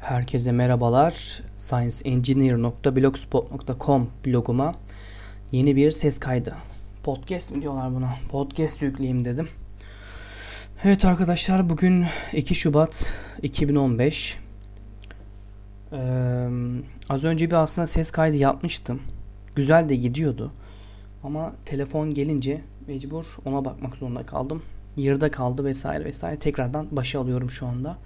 Herkese merhabalar. scienceengineer.blogspot.com bloguma yeni bir ses kaydı. Podcast mi diyorlar buna? Podcast yükleyeyim dedim. Evet arkadaşlar bugün 2 Şubat 2015. Ee, az önce bir aslında ses kaydı yapmıştım. Güzel de gidiyordu. Ama telefon gelince mecbur ona bakmak zorunda kaldım. Yarıda kaldı vesaire vesaire. Tekrardan başa alıyorum şu anda.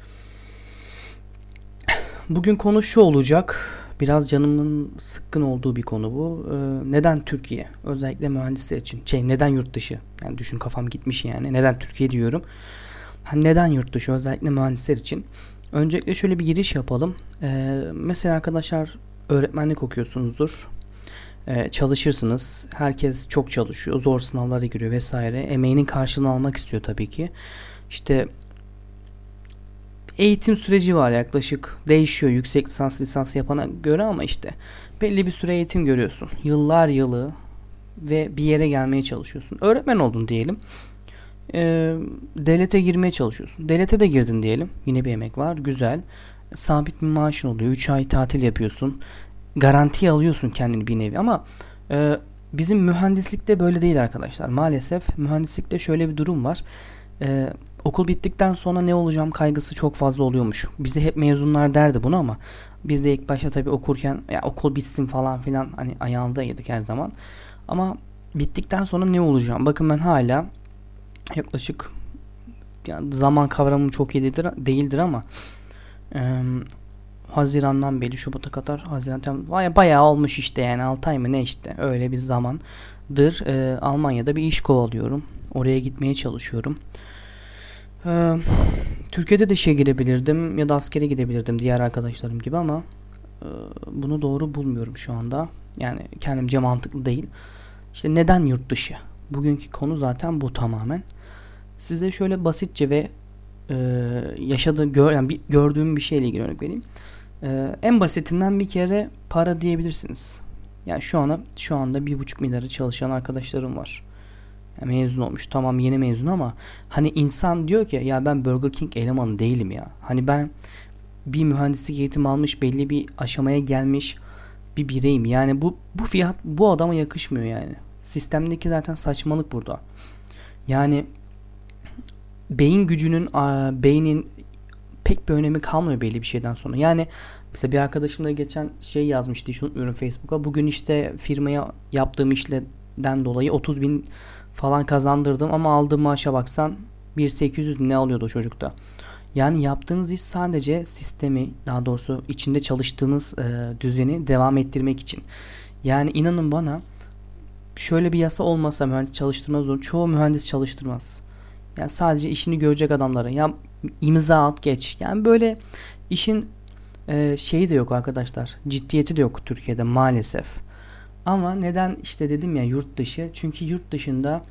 Bugün konu şu olacak. Biraz canımın sıkkın olduğu bir konu bu. Ee, neden Türkiye? Özellikle mühendisler için. Şey neden yurt dışı? Yani düşün kafam gitmiş yani. Neden Türkiye diyorum. Hani neden yurt dışı? Özellikle mühendisler için. Öncelikle şöyle bir giriş yapalım. Ee, mesela arkadaşlar öğretmenlik okuyorsunuzdur. Ee, çalışırsınız. Herkes çok çalışıyor. Zor sınavlara giriyor vesaire. Emeğinin karşılığını almak istiyor tabii ki. İşte eğitim süreci var yaklaşık değişiyor yüksek lisans lisans yapana göre ama işte belli bir süre eğitim görüyorsun. Yıllar yılı ve bir yere gelmeye çalışıyorsun. Öğretmen oldun diyelim. Ee, devlete girmeye çalışıyorsun. Devlete de girdin diyelim. Yine bir emek var. Güzel. Sabit bir maaşın oluyor. 3 ay tatil yapıyorsun. Garanti alıyorsun kendini bir nevi ama e, bizim mühendislikte böyle değil arkadaşlar. Maalesef mühendislikte şöyle bir durum var. E, okul bittikten sonra ne olacağım kaygısı çok fazla oluyormuş. Bize hep mezunlar derdi bunu ama biz de ilk başta tabii okurken ya okul bitsin falan filan hani ayağındaydık her zaman. Ama bittikten sonra ne olacağım? Bakın ben hala yaklaşık yani zaman kavramım çok iyi değildir, değildir ama e, Haziran'dan beri Şubat'a kadar Haziran baya bayağı olmuş işte yani 6 ay mı ne işte öyle bir zamandır e, Almanya'da bir iş kovalıyorum. Oraya gitmeye çalışıyorum. Ee, Türkiye'de de işe girebilirdim ya da askere gidebilirdim diğer arkadaşlarım gibi ama e, bunu doğru bulmuyorum şu anda. Yani kendimce mantıklı değil. İşte neden yurt dışı? Bugünkü konu zaten bu tamamen. Size şöyle basitçe ve e, yaşadığım, gör, yani bir, gördüğüm bir şeyle ilgili örnek vereyim. E, en basitinden bir kere para diyebilirsiniz. Yani şu anda şu anda bir buçuk milyarı çalışan arkadaşlarım var mezun olmuş. Tamam yeni mezun ama hani insan diyor ki ya ben Burger King elemanı değilim ya. Hani ben bir mühendislik eğitim almış belli bir aşamaya gelmiş bir bireyim. Yani bu bu fiyat bu adama yakışmıyor yani. Sistemdeki zaten saçmalık burada. Yani beyin gücünün beynin pek bir önemi kalmıyor belli bir şeyden sonra. Yani mesela bir arkadaşım da geçen şey yazmıştı hiç unutmuyorum Facebook'a. Bugün işte firmaya yaptığım işleden dolayı 30 bin falan kazandırdım ama aldığım maaşa baksan 1800 ne alıyordu o çocukta. Yani yaptığınız iş sadece sistemi daha doğrusu içinde çalıştığınız e, düzeni devam ettirmek için. Yani inanın bana şöyle bir yasa olmasa mühendis çalıştırmaz olur. Çoğu mühendis çalıştırmaz. Yani sadece işini görecek adamları. Ya imza at geç. Yani böyle işin e, şeyi de yok arkadaşlar. Ciddiyeti de yok Türkiye'de maalesef. Ama neden işte dedim ya yurt dışı. Çünkü yurt dışında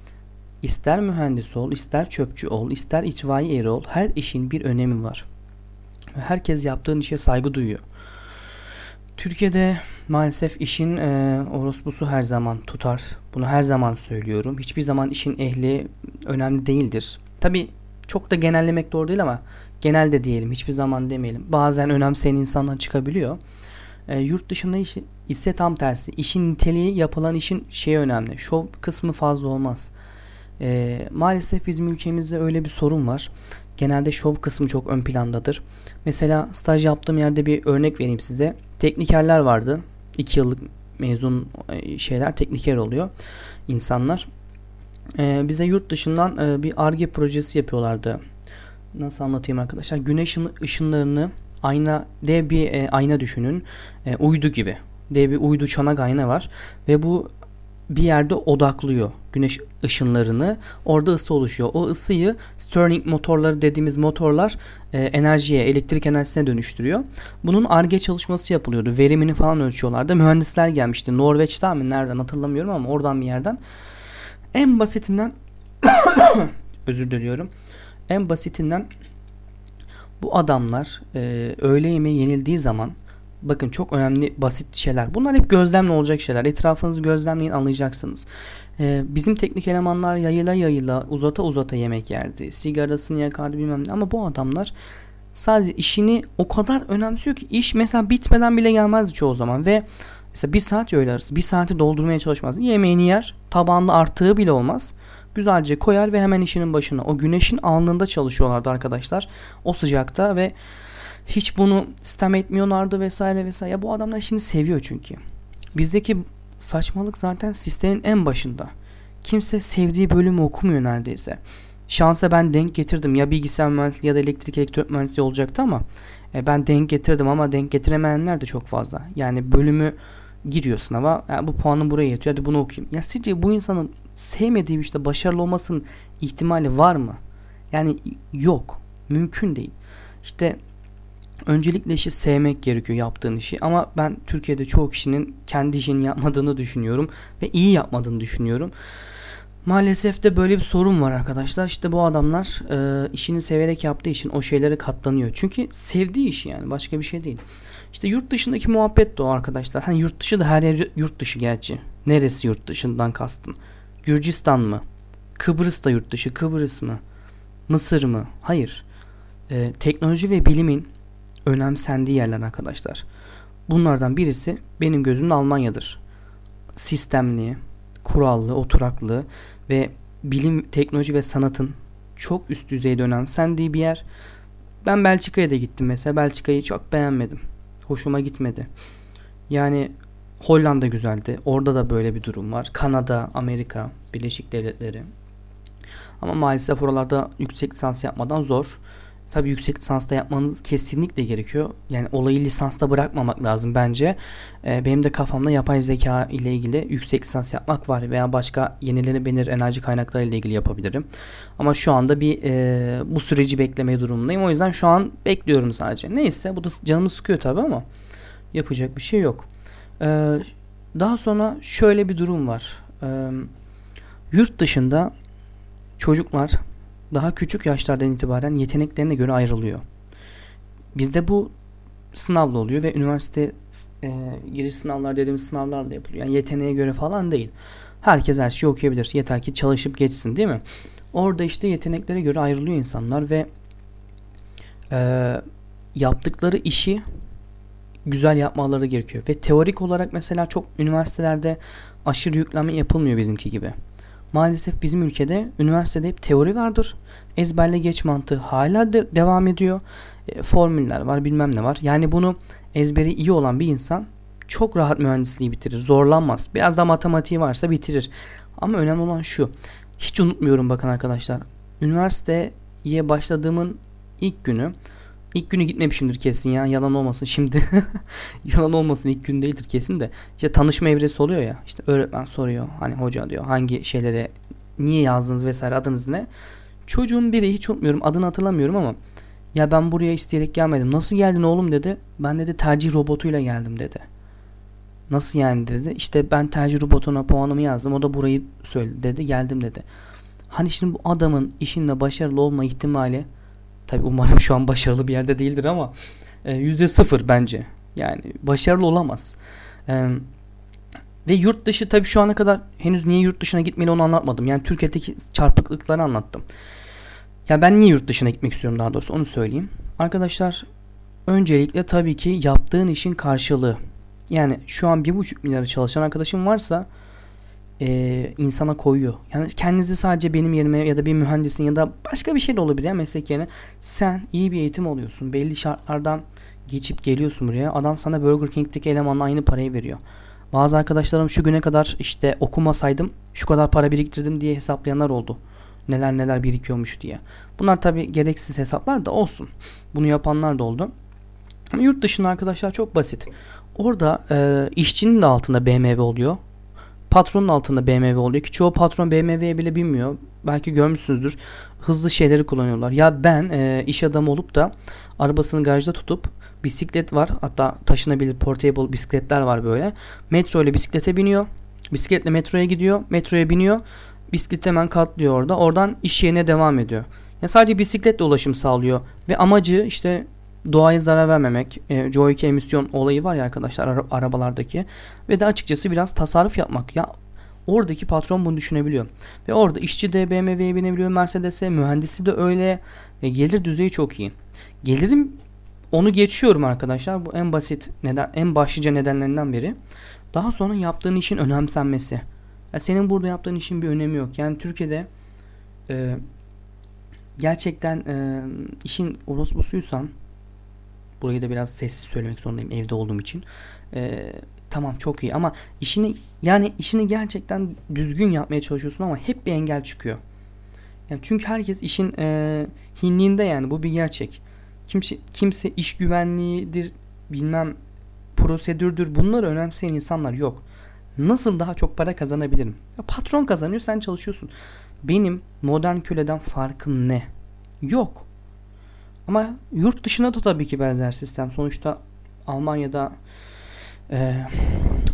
ister mühendis ol, ister çöpçü ol, ister itfaiye eri ol her işin bir önemi var. Herkes yaptığın işe saygı duyuyor. Türkiye'de maalesef işin e, orospusu her zaman tutar. Bunu her zaman söylüyorum. Hiçbir zaman işin ehli önemli değildir. Tabi çok da genellemek doğru değil ama genelde diyelim. Hiçbir zaman demeyelim. Bazen önemseyen insanlar çıkabiliyor. E, yurt dışında iş, ise tam tersi. İşin niteliği yapılan işin şey önemli. Şov kısmı fazla olmaz. E, maalesef bizim ülkemizde öyle bir sorun var. Genelde şov kısmı çok ön plandadır. Mesela staj yaptığım yerde bir örnek vereyim size. Teknikerler vardı. 2 yıllık mezun e, şeyler tekniker oluyor insanlar. E, bize yurt dışından e, bir ARGE projesi yapıyorlardı. Nasıl anlatayım arkadaşlar? Güneş ışınlarını ayna dev bir e, ayna düşünün. E, uydu gibi. Dev bir uydu çanak ayna var ve bu bir yerde odaklıyor güneş ışınlarını. Orada ısı oluşuyor. O ısıyı Stirling motorları dediğimiz motorlar e, enerjiye, elektrik enerjisine dönüştürüyor. Bunun ARGE çalışması yapılıyordu. Verimini falan ölçüyorlardı. Mühendisler gelmişti. Norveç'ten mi nereden hatırlamıyorum ama oradan bir yerden. En basitinden özür diliyorum. En basitinden bu adamlar e, öğle yemeği yenildiği zaman bakın çok önemli basit şeyler. Bunlar hep gözlemle olacak şeyler. Etrafınızı gözlemleyin anlayacaksınız. Ee, bizim teknik elemanlar yayıla yayıla uzata uzata yemek yerdi. Sigarasını yakardı bilmem ne. Ama bu adamlar Sadece işini o kadar önemsiyor ki iş mesela bitmeden bile gelmezdi çoğu zaman ve mesela bir saat öğle arası bir saati doldurmaya çalışmaz. Yemeğini yer tabağında artığı bile olmaz. Güzelce koyar ve hemen işinin başına. O güneşin alnında çalışıyorlardı arkadaşlar. O sıcakta ve hiç bunu sistem etmiyorlardı vesaire vesaire. Ya bu adamlar işini seviyor çünkü. Bizdeki saçmalık zaten sistemin en başında. Kimse sevdiği bölümü okumuyor neredeyse. Şansa ben denk getirdim. Ya bilgisayar mühendisliği ya da elektrik elektronik mühendisliği olacaktı ama e, ben denk getirdim ama denk getiremeyenler de çok fazla. Yani bölümü giriyor sınava. Yani bu puanım buraya yetiyor. Hadi bunu okuyayım. Ya sizce bu insanın sevmediği işte başarılı olmasının ihtimali var mı? Yani yok. Mümkün değil. İşte öncelikle işi sevmek gerekiyor yaptığın işi ama ben Türkiye'de çoğu kişinin kendi işini yapmadığını düşünüyorum ve iyi yapmadığını düşünüyorum. Maalesef de böyle bir sorun var arkadaşlar. İşte bu adamlar e, işini severek yaptığı için o şeylere katlanıyor. Çünkü sevdiği işi yani başka bir şey değil. İşte yurt dışındaki muhabbet de o arkadaşlar. Hani yurt dışı da her yer yurt dışı gerçi. Neresi yurt dışından kastın? Gürcistan mı? Kıbrıs da yurt dışı. Kıbrıs mı? Mısır mı? Hayır. E, teknoloji ve bilimin önemsendiği yerler arkadaşlar. Bunlardan birisi benim gözümde Almanya'dır. Sistemli, kurallı, oturaklı ve bilim, teknoloji ve sanatın çok üst düzeyde önemsendiği bir yer. Ben Belçika'ya da gittim mesela. Belçika'yı çok beğenmedim. Hoşuma gitmedi. Yani Hollanda güzeldi. Orada da böyle bir durum var. Kanada, Amerika, Birleşik Devletleri. Ama maalesef oralarda yüksek lisans yapmadan zor. Tabi yüksek lisansta yapmanız kesinlikle gerekiyor. Yani olayı lisansta bırakmamak lazım bence. Ee, benim de kafamda yapay zeka ile ilgili yüksek lisans yapmak var veya başka yenilenebilir enerji kaynakları ile ilgili yapabilirim. Ama şu anda bir e, bu süreci beklemeye durumundayım. O yüzden şu an bekliyorum sadece. Neyse bu da canımı sıkıyor tabi ama yapacak bir şey yok. Ee, daha sonra şöyle bir durum var. Ee, yurt dışında çocuklar daha küçük yaşlardan itibaren yeteneklerine göre ayrılıyor. Bizde bu sınavla oluyor ve üniversite e, giriş sınavlar dediğimiz sınavlarla yapılıyor. Yani yeteneğe göre falan değil. Herkes her şeyi okuyabilir. Yeter ki çalışıp geçsin değil mi? Orada işte yeteneklere göre ayrılıyor insanlar ve e, yaptıkları işi güzel yapmaları gerekiyor. Ve teorik olarak mesela çok üniversitelerde aşırı yükleme yapılmıyor bizimki gibi. Maalesef bizim ülkede üniversitede hep teori vardır. Ezberle geç mantığı hala de devam ediyor. E, formüller var bilmem ne var. Yani bunu ezberi iyi olan bir insan çok rahat mühendisliği bitirir. Zorlanmaz. Biraz da matematiği varsa bitirir. Ama önemli olan şu. Hiç unutmuyorum bakın arkadaşlar. Üniversiteye başladığımın ilk günü İlk günü gitmemişimdir kesin ya. Yalan olmasın şimdi. yalan olmasın ilk gün değildir kesin de. İşte tanışma evresi oluyor ya. İşte öğretmen soruyor. Hani hoca diyor hangi şeylere niye yazdınız vesaire adınız ne. Çocuğun biri hiç unutmuyorum adını hatırlamıyorum ama ya ben buraya isteyerek gelmedim. Nasıl geldin oğlum dedi. Ben dedi tercih robotuyla geldim dedi. Nasıl yani dedi. İşte ben tercih robotuna puanımı yazdım. O da burayı söyledi dedi. Geldim dedi. Hani şimdi bu adamın işinde başarılı olma ihtimali Tabi umarım şu an başarılı bir yerde değildir ama e, yüzde sıfır bence. Yani başarılı olamaz. E, ve yurt dışı tabi şu ana kadar henüz niye yurt dışına gitmeli onu anlatmadım. Yani Türkiye'deki çarpıklıkları anlattım. Ya ben niye yurt dışına gitmek istiyorum daha doğrusu onu söyleyeyim. Arkadaşlar öncelikle tabii ki yaptığın işin karşılığı. Yani şu an bir buçuk milyara çalışan arkadaşım varsa e, insana koyuyor. Yani kendinizi sadece benim yerime ya da bir mühendisin ya da başka bir şey de olabilir ya meslek yerine. Sen iyi bir eğitim alıyorsun. Belli şartlardan geçip geliyorsun buraya. Adam sana Burger King'deki elemanla aynı parayı veriyor. Bazı arkadaşlarım şu güne kadar işte okumasaydım şu kadar para biriktirdim diye hesaplayanlar oldu. Neler neler birikiyormuş diye. Bunlar tabi gereksiz hesaplar da olsun. Bunu yapanlar da oldu. Ama yurt dışında arkadaşlar çok basit. Orada e, işçinin de altında BMW oluyor patronun altında BMW oluyor ki çoğu patron BMW'ye bile binmiyor. Belki görmüşsünüzdür. Hızlı şeyleri kullanıyorlar. Ya ben e, iş adamı olup da arabasını garajda tutup bisiklet var. Hatta taşınabilir portable bisikletler var böyle. Metro ile bisiklete biniyor. Bisikletle metroya gidiyor. Metroya biniyor. Bisiklet hemen katlıyor orada. Oradan iş yerine devam ediyor. Ya sadece bisikletle ulaşım sağlıyor. Ve amacı işte doğaya zarar vermemek. E, Joe 2 emisyon olayı var ya arkadaşlar ara, arabalardaki. Ve de açıkçası biraz tasarruf yapmak. Ya oradaki patron bunu düşünebiliyor. Ve orada işçi de BMW'ye binebiliyor Mercedes'e. Mühendisi de öyle. Ve gelir düzeyi çok iyi. Gelirim onu geçiyorum arkadaşlar. Bu en basit neden en başlıca nedenlerinden biri. Daha sonra yaptığın işin önemsenmesi. Ya senin burada yaptığın işin bir önemi yok. Yani Türkiye'de e, gerçekten e, işin orospusuysan burayı da biraz sessiz söylemek zorundayım evde olduğum için. E, tamam çok iyi ama işini yani işini gerçekten düzgün yapmaya çalışıyorsun ama hep bir engel çıkıyor. Yani çünkü herkes işin e, hinliğinde yani bu bir gerçek. Kimse, kimse iş güvenliğidir bilmem prosedürdür bunları önemseyen insanlar yok. Nasıl daha çok para kazanabilirim? Ya patron kazanıyor sen çalışıyorsun. Benim modern köleden farkım ne? Yok. Ama yurt dışına da tabii ki benzer sistem. Sonuçta Almanya'da e,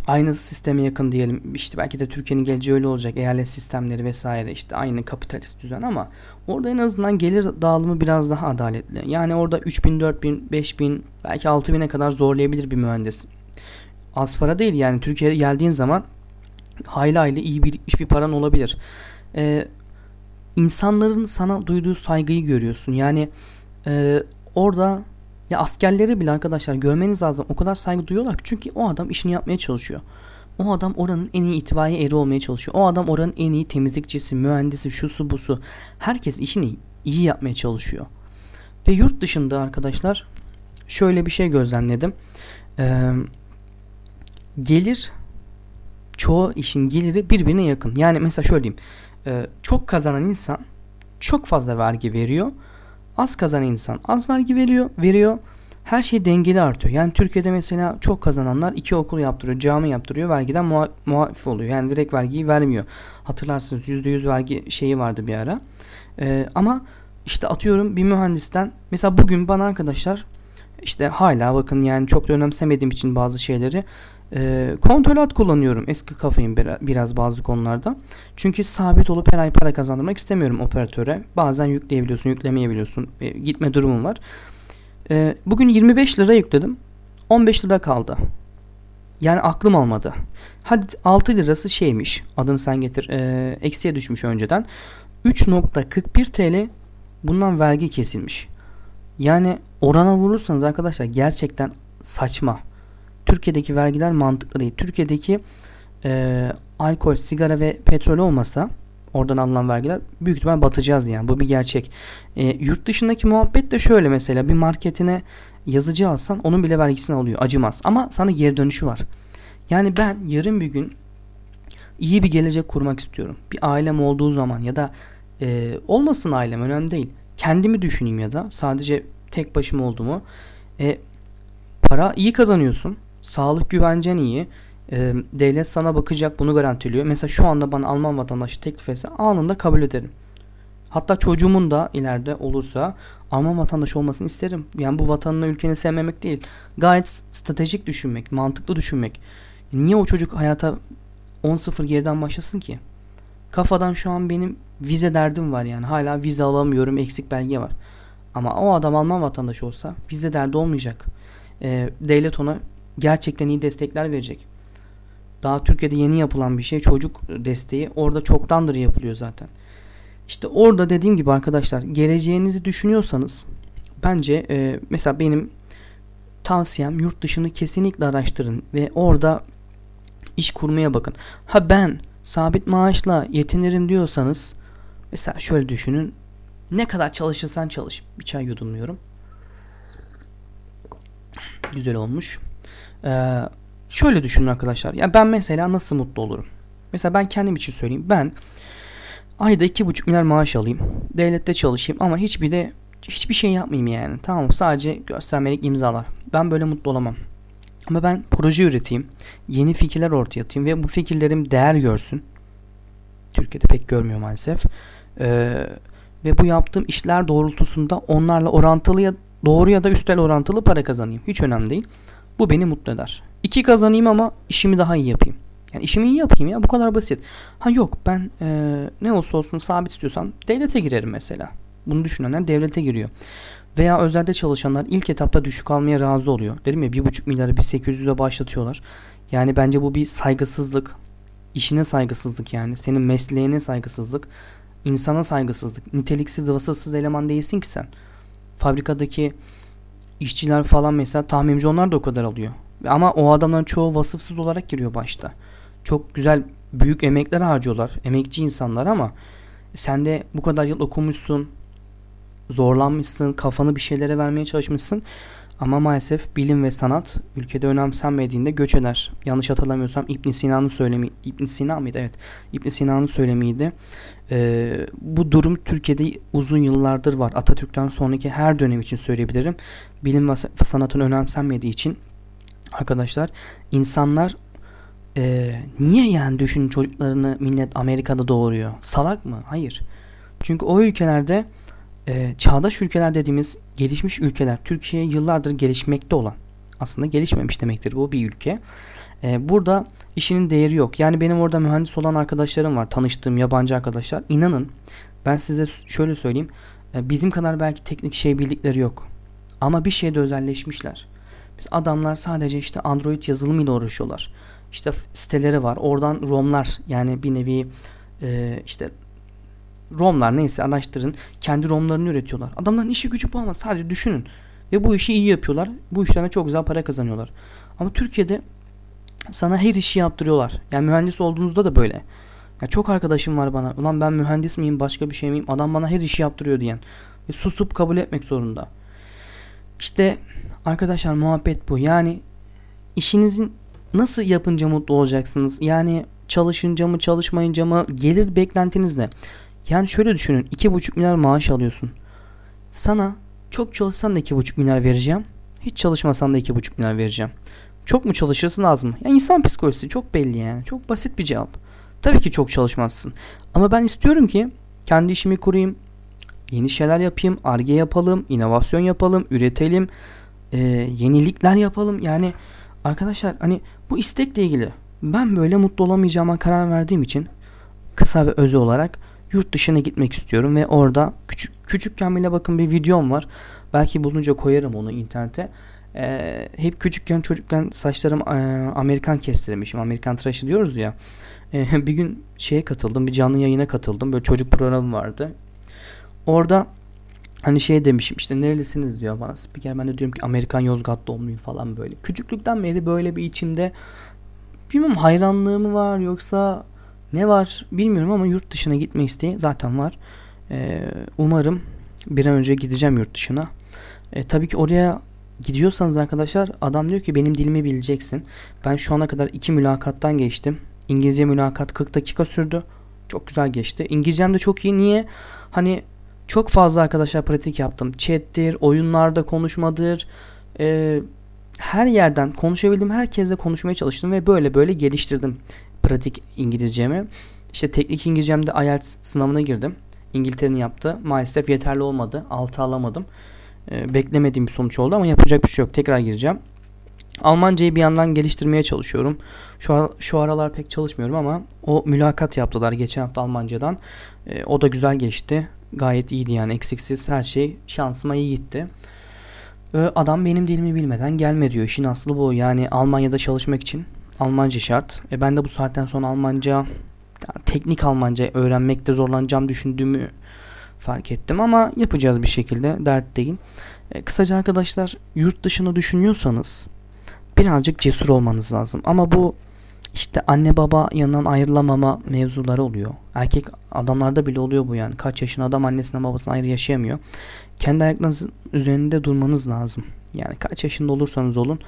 aynı sisteme yakın diyelim. İşte belki de Türkiye'nin geleceği öyle olacak. Eyalet sistemleri vesaire işte aynı kapitalist düzen ama orada en azından gelir dağılımı biraz daha adaletli. Yani orada 3000, 4000, 5000 belki 6000'e kadar zorlayabilir bir mühendis. Az para değil yani Türkiye'ye geldiğin zaman hayli hayli iyi bir iş bir paran olabilir. Ee, insanların sana duyduğu saygıyı görüyorsun. Yani e, orada ya askerleri bile arkadaşlar görmeniz lazım. O kadar saygı duyuyorlar ki çünkü o adam işini yapmaya çalışıyor. O adam oranın en iyi itibariye eri olmaya çalışıyor. O adam oranın en iyi temizlikçisi, mühendisi, şusu busu. Herkes işini iyi yapmaya çalışıyor. Ve yurt dışında arkadaşlar şöyle bir şey gözlemledim. Ee, gelir çoğu işin geliri birbirine yakın. Yani mesela şöyle diyeyim. E, çok kazanan insan çok fazla vergi veriyor. Az kazanan insan az vergi veriyor, veriyor. Her şey dengeli artıyor. Yani Türkiye'de mesela çok kazananlar iki okul yaptırıyor, cami yaptırıyor, vergiden muha muaf oluyor. Yani direkt vergiyi vermiyor. Hatırlarsınız %100 vergi şeyi vardı bir ara. Ee, ama işte atıyorum bir mühendisten mesela bugün bana arkadaşlar işte hala bakın yani çok da önemsemediğim için bazı şeyleri e, kontrolat kullanıyorum. Eski kafayım biraz bazı konularda. Çünkü sabit olup her ay para kazandırmak istemiyorum operatöre. Bazen yükleyebiliyorsun, yüklemeyebiliyorsun. E, gitme durumum var. E, bugün 25 lira yükledim. 15 lira kaldı. Yani aklım almadı. Hadi 6 lirası şeymiş. Adını sen getir. E, eksiye düşmüş önceden. 3.41 TL bundan vergi kesilmiş. Yani orana vurursanız arkadaşlar gerçekten saçma. Türkiye'deki vergiler mantıklı değil. Türkiye'deki e, alkol, sigara ve petrol olmasa oradan alınan vergiler büyük ihtimal batacağız yani. Bu bir gerçek. E, yurt dışındaki muhabbet de şöyle mesela bir marketine yazıcı alsan onun bile vergisini alıyor. Acımaz. Ama sana geri dönüşü var. Yani ben yarın bir gün iyi bir gelecek kurmak istiyorum. Bir ailem olduğu zaman ya da e, olmasın ailem önemli değil. Kendimi düşüneyim ya da sadece tek başıma olduğumu. E, para iyi kazanıyorsun. Sağlık güvencen iyi. E, devlet sana bakacak bunu garantiliyor. Mesela şu anda bana Alman vatandaşı teklif etse anında kabul ederim. Hatta çocuğumun da ileride olursa Alman vatandaşı olmasını isterim. Yani bu vatanını ülkeni sevmemek değil. Gayet stratejik düşünmek, mantıklı düşünmek. Niye o çocuk hayata 10-0 geriden başlasın ki? Kafadan şu an benim vize derdim var yani. Hala vize alamıyorum, eksik belge var. Ama o adam Alman vatandaşı olsa vize derdi olmayacak. Ee, devlet ona gerçekten iyi destekler verecek. Daha Türkiye'de yeni yapılan bir şey çocuk desteği orada çoktandır yapılıyor zaten. İşte orada dediğim gibi arkadaşlar geleceğinizi düşünüyorsanız bence e, mesela benim tavsiyem yurt dışını kesinlikle araştırın ve orada iş kurmaya bakın. Ha ben sabit maaşla yetinirim diyorsanız mesela şöyle düşünün ne kadar çalışırsan çalış. Bir çay yudumluyorum. Güzel olmuş. Ee, şöyle düşünün arkadaşlar. Ya ben mesela nasıl mutlu olurum? Mesela ben kendim için söyleyeyim. Ben ayda iki buçuk milyar maaş alayım. Devlette çalışayım ama hiçbir de hiçbir şey yapmayayım yani. Tamam Sadece göstermelik imzalar. Ben böyle mutlu olamam. Ama ben proje üreteyim. Yeni fikirler ortaya atayım ve bu fikirlerim değer görsün. Türkiye'de pek görmüyor maalesef. Ee, ve bu yaptığım işler doğrultusunda onlarla orantılı ya doğru ya da üstel orantılı para kazanayım. Hiç önemli değil. Bu beni mutlu eder. İki kazanayım ama işimi daha iyi yapayım. Yani işimi iyi yapayım ya bu kadar basit. Ha yok ben e, ne olursa olsun sabit istiyorsam devlete girerim mesela. Bunu düşünenler devlete giriyor. Veya özelde çalışanlar ilk etapta düşük almaya razı oluyor. Dedim ya 1,5 milyarı 1.800'e başlatıyorlar. Yani bence bu bir saygısızlık. İşine saygısızlık yani. Senin mesleğine saygısızlık. insana saygısızlık. Niteliksiz vasıfsız eleman değilsin ki sen. Fabrikadaki işçiler falan mesela tahminimce onlar da o kadar alıyor. Ama o adamların çoğu vasıfsız olarak giriyor başta. Çok güzel büyük emekler harcıyorlar. Emekçi insanlar ama sen de bu kadar yıl okumuşsun. Zorlanmışsın. Kafanı bir şeylere vermeye çalışmışsın. Ama maalesef bilim ve sanat ülkede önemsenmediğinde göç eder. Yanlış hatırlamıyorsam İbn Sina'nın söylemi İbn Sina mıydı? Evet. İbn Sina'nın söylemiydi. Ee, bu durum Türkiye'de uzun yıllardır var. Atatürk'ten sonraki her dönem için söyleyebilirim. Bilim ve sanatın önemsenmediği için arkadaşlar insanlar e, niye yani düşün çocuklarını millet Amerika'da doğuruyor? Salak mı? Hayır. Çünkü o ülkelerde e, çağdaş ülkeler dediğimiz gelişmiş ülkeler Türkiye yıllardır gelişmekte olan aslında gelişmemiş demektir bu bir ülke. E, burada işinin değeri yok. Yani benim orada mühendis olan arkadaşlarım var. Tanıştığım yabancı arkadaşlar. İnanın ben size şöyle söyleyeyim. E, bizim kadar belki teknik şey bildikleri yok. Ama bir şeyde özelleşmişler. Biz adamlar sadece işte Android yazılımıyla uğraşıyorlar. İşte siteleri var. Oradan ROM'lar yani bir nevi e, işte ROM'lar neyse araştırın. Kendi ROM'larını üretiyorlar. Adamların işi gücü bu ama sadece düşünün. Ve bu işi iyi yapıyorlar. Bu işlerine çok güzel para kazanıyorlar. Ama Türkiye'de sana her işi yaptırıyorlar. Yani mühendis olduğunuzda da böyle. Ya çok arkadaşım var bana. Ulan ben mühendis miyim başka bir şey miyim? Adam bana her işi yaptırıyor diyen. Ve susup kabul etmek zorunda. İşte arkadaşlar muhabbet bu. Yani işinizin nasıl yapınca mutlu olacaksınız? Yani çalışınca mı çalışmayınca mı gelir beklentiniz ne? Yani şöyle düşünün 2,5 milyar maaş alıyorsun. Sana çok çalışsan da 2,5 milyar vereceğim. Hiç çalışmasan da 2,5 milyar vereceğim. Çok mu çalışırsın az mı? Yani insan psikolojisi çok belli yani. Çok basit bir cevap. Tabii ki çok çalışmazsın. Ama ben istiyorum ki kendi işimi kurayım. Yeni şeyler yapayım. Arge yapalım. inovasyon yapalım. Üretelim. E, yenilikler yapalım. Yani arkadaşlar hani bu istekle ilgili ben böyle mutlu olamayacağıma karar verdiğim için kısa ve özü olarak yurt dışına gitmek istiyorum ve orada küçük küçükken bile bakın bir videom var. Belki bulunca koyarım onu internete. Ee, hep küçükken çocukken saçlarım e, Amerikan kestirmişim. Amerikan tıraşı diyoruz ya. Ee, bir gün şeye katıldım. Bir canlı yayına katıldım. Böyle çocuk programı vardı. Orada hani şey demişim işte nerelisiniz diyor bana spiker. Ben de diyorum ki Amerikan Yozgat doğumluyum falan böyle. Küçüklükten beri böyle bir içimde bilmiyorum hayranlığı mı var yoksa ne var bilmiyorum ama yurt dışına gitme isteği zaten var. Ee, umarım bir an önce gideceğim yurt dışına. Ee, tabii ki oraya gidiyorsanız arkadaşlar adam diyor ki benim dilimi bileceksin. Ben şu ana kadar iki mülakattan geçtim. İngilizce mülakat 40 dakika sürdü. Çok güzel geçti. İngilizcem de çok iyi. Niye? Hani çok fazla arkadaşlar pratik yaptım. Chat'tir, oyunlarda konuşmadır. Ee, her yerden konuşabildim. Herkesle konuşmaya çalıştım ve böyle böyle geliştirdim pratik İngilizcemi. İşte teknik İngilizcemde IELTS sınavına girdim. İngiltere'nin yaptı. Maalesef yeterli olmadı. 6 alamadım. Ee, beklemediğim bir sonuç oldu ama yapacak bir şey yok. Tekrar gireceğim. Almancayı bir yandan geliştirmeye çalışıyorum. Şu, ar şu aralar pek çalışmıyorum ama o mülakat yaptılar geçen hafta Almancadan. Ee, o da güzel geçti. Gayet iyiydi yani eksiksiz her şey şansıma iyi gitti. Ee, adam benim dilimi bilmeden gelme diyor. İşin aslı bu. Yani Almanya'da çalışmak için Almanca şart. E ben de bu saatten sonra Almanca teknik Almanca öğrenmekte zorlanacağım düşündüğümü fark ettim ama yapacağız bir şekilde dert değil. E, kısaca arkadaşlar yurt dışını düşünüyorsanız birazcık cesur olmanız lazım. Ama bu işte anne baba yanından ayrılamama mevzuları oluyor. Erkek adamlarda bile oluyor bu yani. Kaç yaşın adam annesinden babasından ayrı yaşayamıyor. Kendi ayaklarınızın üzerinde durmanız lazım. Yani kaç yaşında olursanız olun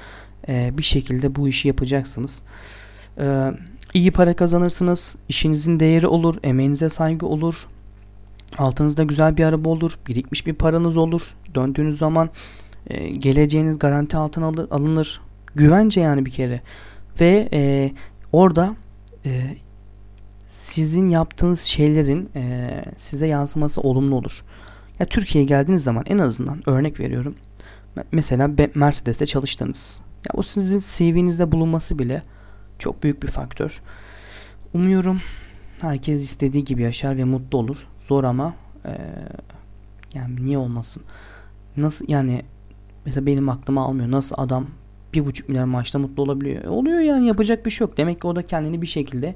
e, bir şekilde bu işi yapacaksınız. E, iyi para kazanırsınız. işinizin değeri olur. Emeğinize saygı olur. Altınızda güzel bir araba olur. Birikmiş bir paranız olur. Döndüğünüz zaman e, geleceğiniz garanti altına alır, alınır. Güvence yani bir kere. Ve e, orada e, sizin yaptığınız şeylerin e, size yansıması olumlu olur. Ya Türkiye'ye geldiğiniz zaman en azından örnek veriyorum. Mesela Mercedes'te çalıştınız. Ya o sizin CV'nizde bulunması bile çok büyük bir faktör. Umuyorum herkes istediği gibi yaşar ve mutlu olur. Zor ama ee, yani niye olmasın? Nasıl yani mesela benim aklıma almıyor. Nasıl adam bir buçuk milyar maaşla mutlu olabiliyor? E, oluyor yani yapacak bir şey yok. Demek ki o da kendini bir şekilde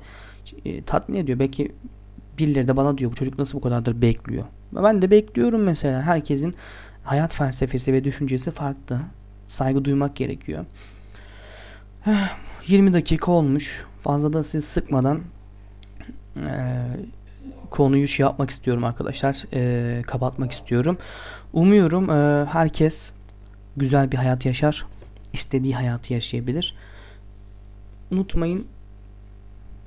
e, tatmin ediyor. Belki birileri de bana diyor bu çocuk nasıl bu kadardır bekliyor. Ben de bekliyorum mesela herkesin hayat felsefesi ve düşüncesi farklı. Saygı duymak gerekiyor. 20 dakika olmuş. Fazla da siz sıkmadan e, konuyu şey yapmak istiyorum arkadaşlar. E, kapatmak istiyorum. Umuyorum e, herkes güzel bir hayat yaşar. istediği hayatı yaşayabilir. Unutmayın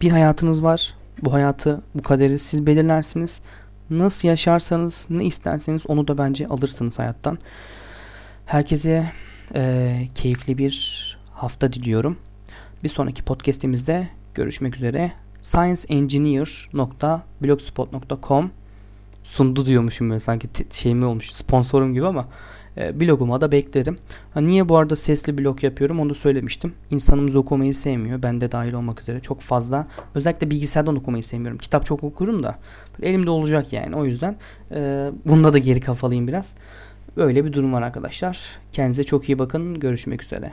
bir hayatınız var. Bu hayatı, bu kaderi siz belirlersiniz. Nasıl yaşarsanız, ne isterseniz onu da bence alırsınız hayattan. Herkese e, keyifli bir hafta diliyorum. Bir sonraki podcastimizde görüşmek üzere. scienceengineer.blogspot.com sundu diyormuşum böyle sanki şey mi olmuş sponsorum gibi ama e, bloguma da beklerim. Ha, niye bu arada sesli blog yapıyorum onu da söylemiştim. İnsanımız okumayı sevmiyor. Ben de dahil olmak üzere çok fazla. Özellikle bilgisayardan okumayı sevmiyorum. Kitap çok okurum da elimde olacak yani. O yüzden e, bunda da geri kafalıyım biraz. Böyle bir durum var arkadaşlar. Kendinize çok iyi bakın. Görüşmek üzere.